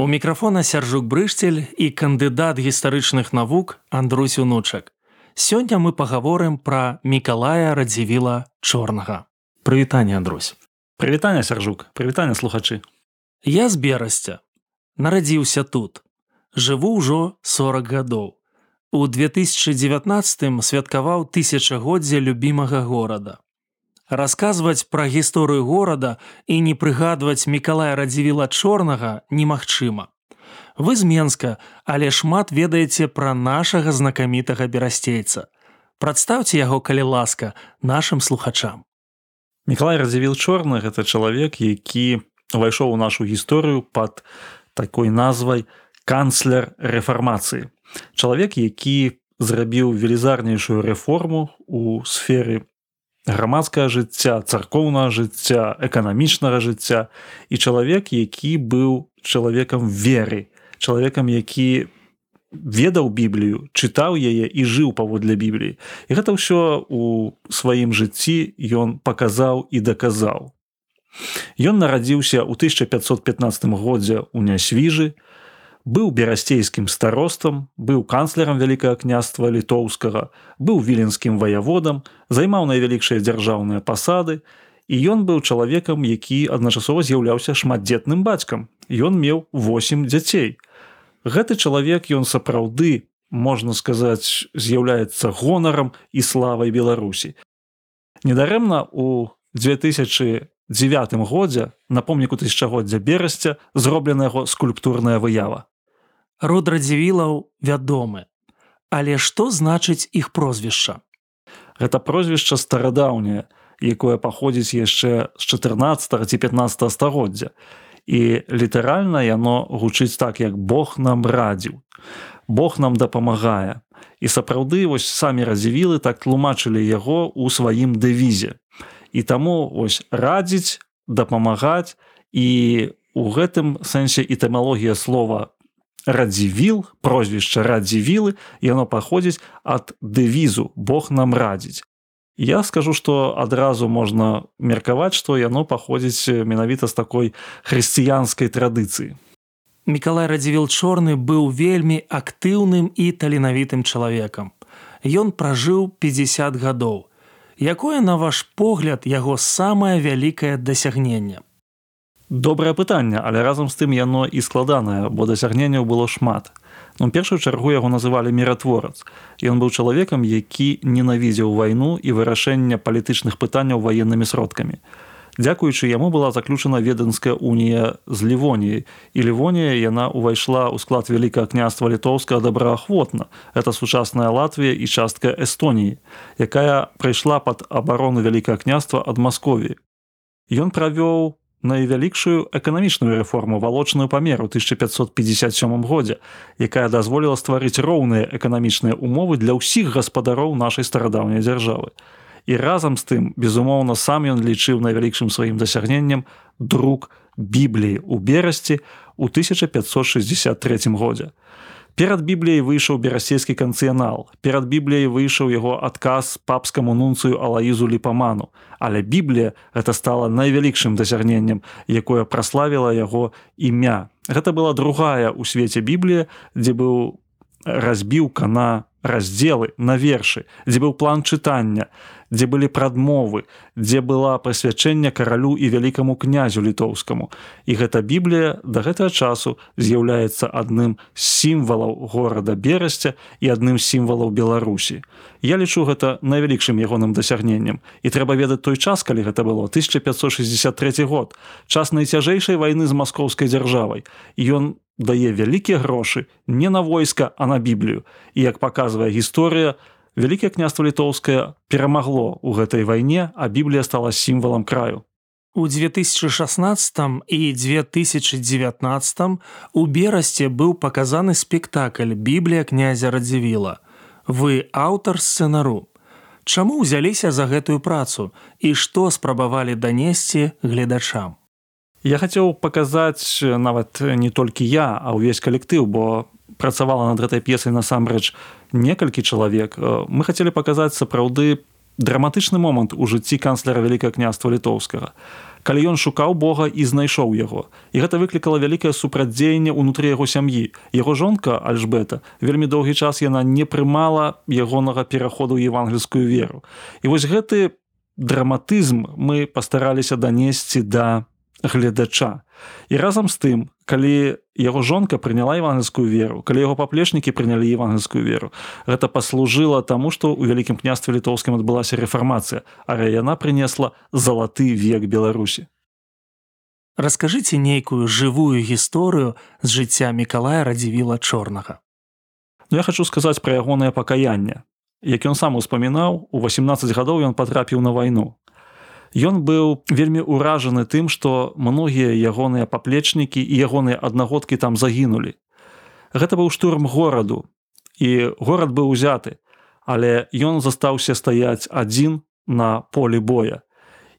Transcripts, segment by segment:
У мікрафона сяржук брышцель і кандыдат гістарычных навук Андрусь унучак. Сёння мы пагаворым пра мікалая радзівіла чорнага. Прывітанне Андрусь. Прывітанне сяржук, прывітанне слухачы. Я з берасця. Нарадзіўся тут. Жыву ўжо 40 гадоў. У 2019 святкаваў тысячагоддзя любімага горада расказваць пра гісторыю горада і не прыгадваць мікалая радзівіла чорнага немагчыма. Вы з Менска, але шмат ведаеце пра нашага знакамітага берасцейца. Прадстаўце яго калі ласка нашим слухачам. Мікалай радзівіл чорны гэта чалавек, які увайшоў у нашу гісторыю пад такой назвай канцлер рэфармацыі. Чалавек, які зрабіў велізарнейшую рэформу у сферы грамадскае жыцця царкоўнага жыцця эканамічнага жыцця. І чалавек які быў чалавекам веры чалавекам які ведаў біблію чытаў яе і жыў паводле бібліі. І гэта ўсё у сваім жыцці ён паказаў і даказаў. Ён нарадзіўся ў 1515 годзе ў нясвіжы быў берасцейскім старостам, быў канцлерам вялікага княства літоўскага, быў віленскім ваяводам, займаў найвялікшыя дзяржаўныя пасады, і ён быў чалавекам, які адначасова з'яўляўся шматдзетным бацькам. Ён меў 8 дзяцей. Гэты чалавек ён сапраўды, можна сказаць, з'яўляецца гонарам і славай Беларусі. Недарэмна у 2009 годзе на помніку тысячагоддзя берасця зроблена яго скульптурная выява род радзівілаў вядомы. Але што значыць іх прозвішча? Гэта прозвішча старадаўняе, якое паходзіць яшчэ з 14 ці 15 стагоддзя. І літаральна яно гучыць так, як Бог нам радзіў. Бог нам дапамагае. І сапраўды вось самі радзівілы так тлумачылі яго ў сваім дэвізе. І таму ось радзіць, дапамагаць і у гэтым сэнсе этымалогія слова радзівіл прозвішча радзівілы яно паходзіць ад дэвізу Бог нам радзіць Я скажу што адразу можна меркаваць што яно паходзіць менавіта з такой хрысціянскай традыцыі Мікалай радзівіл чорны быў вельмі актыўным і таленавітым чалавекам Ён пражыў 50 гадоў Якое на ваш погляд яго самае вялікае дасягненне добрае пытанне але разам з тым яно і складанае бо дасягненняў было шмат. Ну першую чаргу яго называлі міратворац ён быў чалавекам які ненавідзеў вайну і вырашэння палітычных пытанняў ваеннымі сродкамі. Дзякуючы яму была заключана веданская унія з лівоніяй і лівонія яна ўвайшла ў склад вялікага княства літоўска добраахвотна. Это сучасная Латвія і частка эстоніі якая прыйшла пад абарону вялікага княства ад маскові Ён правёў найвялікшую эканамічную рэформу валочную памеру 1557 годзе, якая дазволіла стварыць роўныя эканамічныя умовы для ўсіх гаспадароў нашай старадаўняй дзяржавы. І разам з тым, безумоўна, сам ён лічыў найвялікшым сваім дасягненнем друк бібліі ў берасці ў 1563 годзе перад бібліяй выйшаў берасцейскі канцыянал перад бібліяй выйшаў яго адказ папскаму нунцыю алаізу ліпаману але біблія гэта стала найвялікшым дасягненнем якое праславіла яго імя. Гэта была другая ў свеце біблія дзе быў разбіўка на раздзелы на вершы дзе быў план чытання дзе былі прадмовы, дзе была прысвячэнне каралю і вялікаму князю літоўскаму. І гэта біблія да гэтага часу з'яўляецца адным з сімвалаў горада берасця і адным з сімвалаў Беларусі. Я лічу гэта найвялікшым ягоным дасягненнем. І трэба ведаць той час, калі гэта было 1563 год, час найцяжэйшай вайны з маскоўскай дзяржавай. Ён дае вялікія грошы не на войска, а на біблію. І як паказвае гісторыя, вялікае княства літоўскае перамагло ў гэтай вайне а біблія стала сімвалам краю У 2016 і 2019 у берасце быў паказаны спектакль Біблія князя Радзівіла. Вы аўтар сцэнару. Чаму ўзяліся за гэтую працу і што спрабавалі данесці гледачам? Я хацеў паказаць нават не толькі я, а ўвесь калектыў, бо працавала над гэтай п'есай насамрэч некалькі чалавек. Мы хацелі паказаць сапраўды драматычны момант у жыцці канцлера вялікае княства літоўскага калі ён шукаў Бога і знайшоў яго. І гэта выклікала вялікае супрацьдзеянне ўнутры яго сям'і. Яго жонка Альжбета вельмі доўгі час яна не прымала ягонага пераходу ў евангельскую веру. І вось гэты драматызм мы пастараліся данесці да гледача. І разам з тым, калі яго жонка прыняла евангельскую веру, калі яго паплечнікі прынялі евангельскую веру, гэта паслужыла таму, што ў вялікім княстве літоўскім адбылася рэфармацыя, але яна прынесла залаты век Беларусі. Раскажыце нейкую жывую гісторыю з жыцця Миколая радзівіла чорнага. Ну, я хочу сказаць пра ягонае пакаянне. Як ён сам успамінаў, у 18 гадоў ён патрапіў на вайну. Ён быў вельмі ўражаны тым, што многія ягоныя паплечнікі і ягоныя аднагодкі там загінулі. Гэта быў штурм гораду і горад быў узяты, але ён застаўся стаяць адзін на полі боя.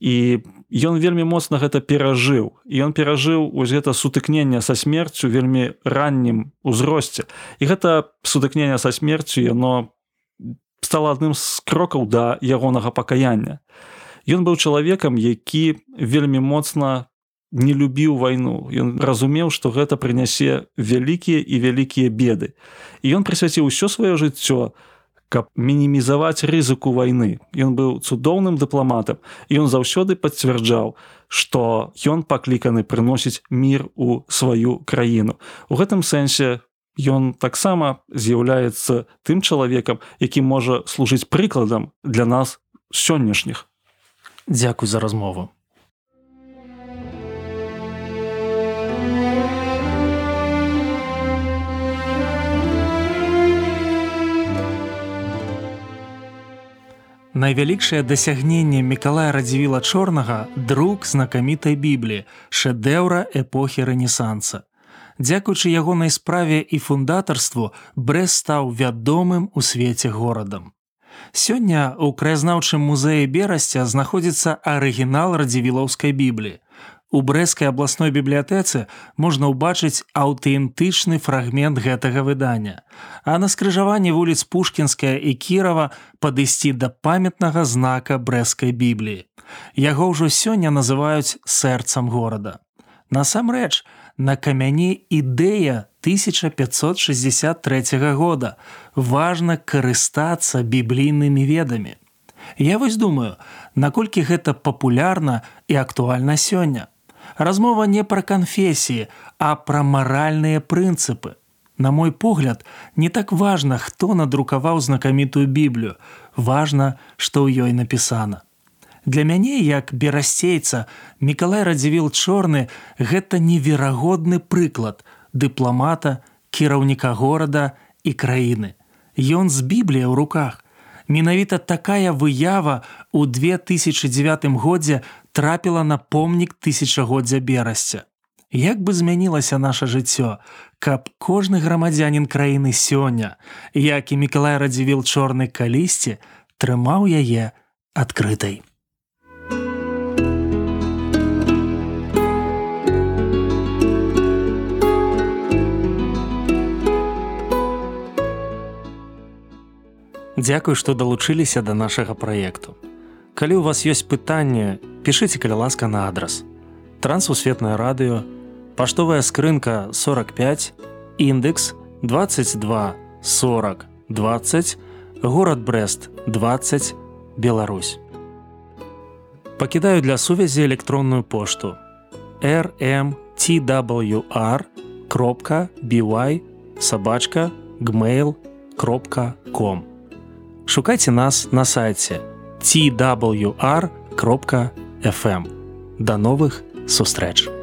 І ён вельмі моцна гэта перажыў. І ён перажыў вось гэта сутыкнення са смерцю вельмі раннім узросце. І гэта сутыкнення са смерцю яно стала адным з крокаў да ягонага пакаяння. Ён быў чалавекам, які вельмі моцна не любіў вайну. Ён разумеў, што гэта прынясе вялікія і вялікія беды. І ён прысвяціў усё сваё жыццё, каб мінімізаваць рызыку вайны. Ён быў цудоўным дыпламатам і ён заўсёды пацвярджаў, што ён пакліканы прыносіць мір у сваю краіну. У гэтым сэнсе ён таксама з'яўляецца тым чалавекам, які можа служыць прыкладам для нас сённяшніх. Дзякуй за размову. Найвялікшае дасягненне Миколая радзівіла чорнага друк знакамітай бібліі, шэдэўра эпохі рэнесанса. Дзякуючы ягонай справе і фундатарству Брэс стаў вядомым у свеце горадам. Сёння ў краязнаўчым музеі берасця знаходзіцца арыгінал радзівілаўскай бібліі. У брэскай абласной бібліятэцы можна ўбачыць аўтэнтычны фрагмент гэтага выдання. А на скрыжаванні вуліц Пушкінская і Кірава падысці да памятнага знака брэскай бібліі. Яго ўжо сёння называюць сэрцам горада. Насамрэч, на камяне ідэя 1563 года важна карыстацца біблійнымі ведамі. Я вось думаю, наколькі гэта папулярна і актуальна сёння. Размова не пра канфесіі, а пра маральныя прынцыпы. На мой погляд, не так важна, хто надрукаваў знакамітую біблію, важна, што ў ёй напісана. Для мяне як берасцейца Миколай радзівіл чорны гэта неверагодны прыклад дыпламата, кіраўніка горада і краіны. Ён з біблія ў руках. Менавіта такая выява ў 2009 годзе трапіла на помнік тысячагоддзя берасця. Як бы змянілася наше жыццё, каб кожны грамадзянин краіны сёння, як і Миколай радзівіл чорны калісьці, трымаў яе адкрытай. Дзякуй, што далучыліся да нашага праекту. Калі ў вас ёсць пытанне, пішыце каля ласка на адрас. Трансусветнае радыё, паштовая скрынка 45, індекс 22 40 20, горад Брест 20, Беларусь. Пакідаю для сувязі электронную пошту rmtwr кропка by сабачка gmail.com шукайце нас на сайце twr.fm. Да новых сустрэч!